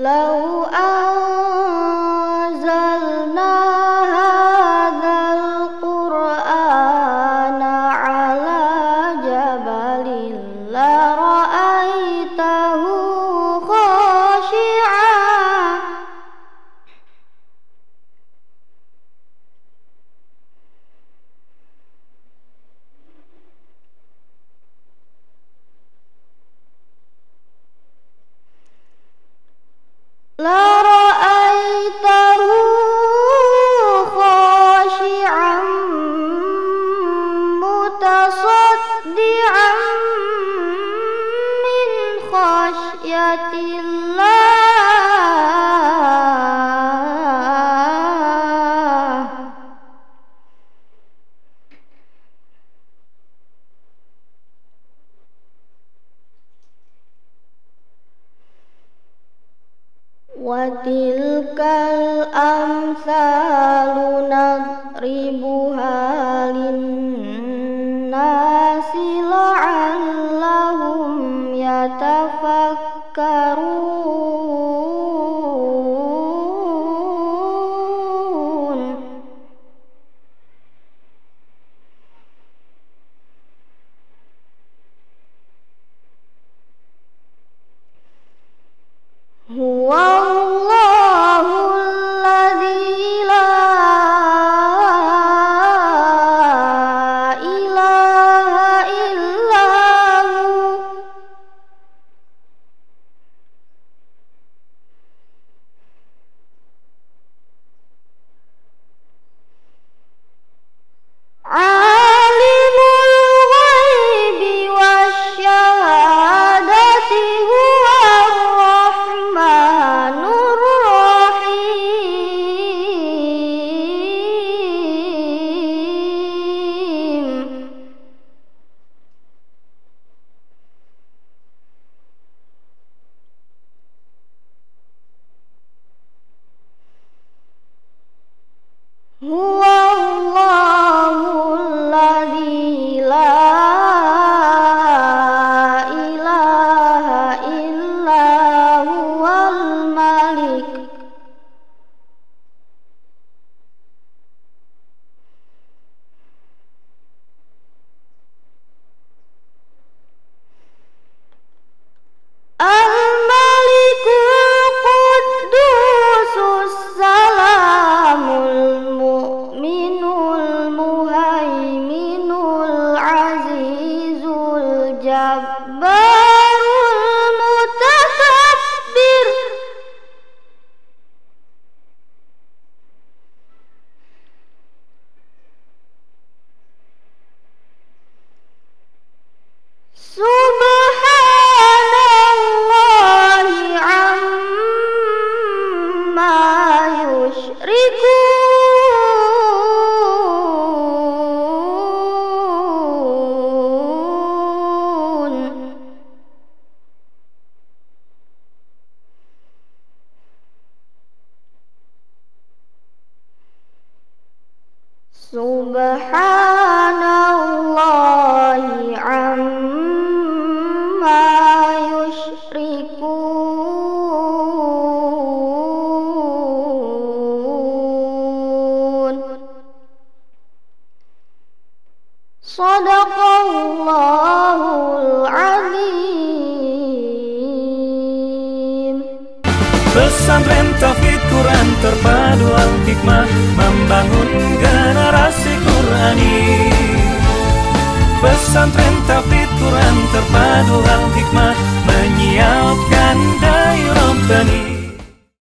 لو أنزلنا لرأيته خاشعا متصدعا من خشية الله وتلك الأمثال نضربها للناس لعلهم يتفكرون هو Oh. سبحان الله عما يشركون صدق Pesantren Tauhid Quran terpadu al-hikmah Membangun generasi Qurani. Pesantren Tauhid Quran terpadu al-hikmah Menyiapkan dai Rabbani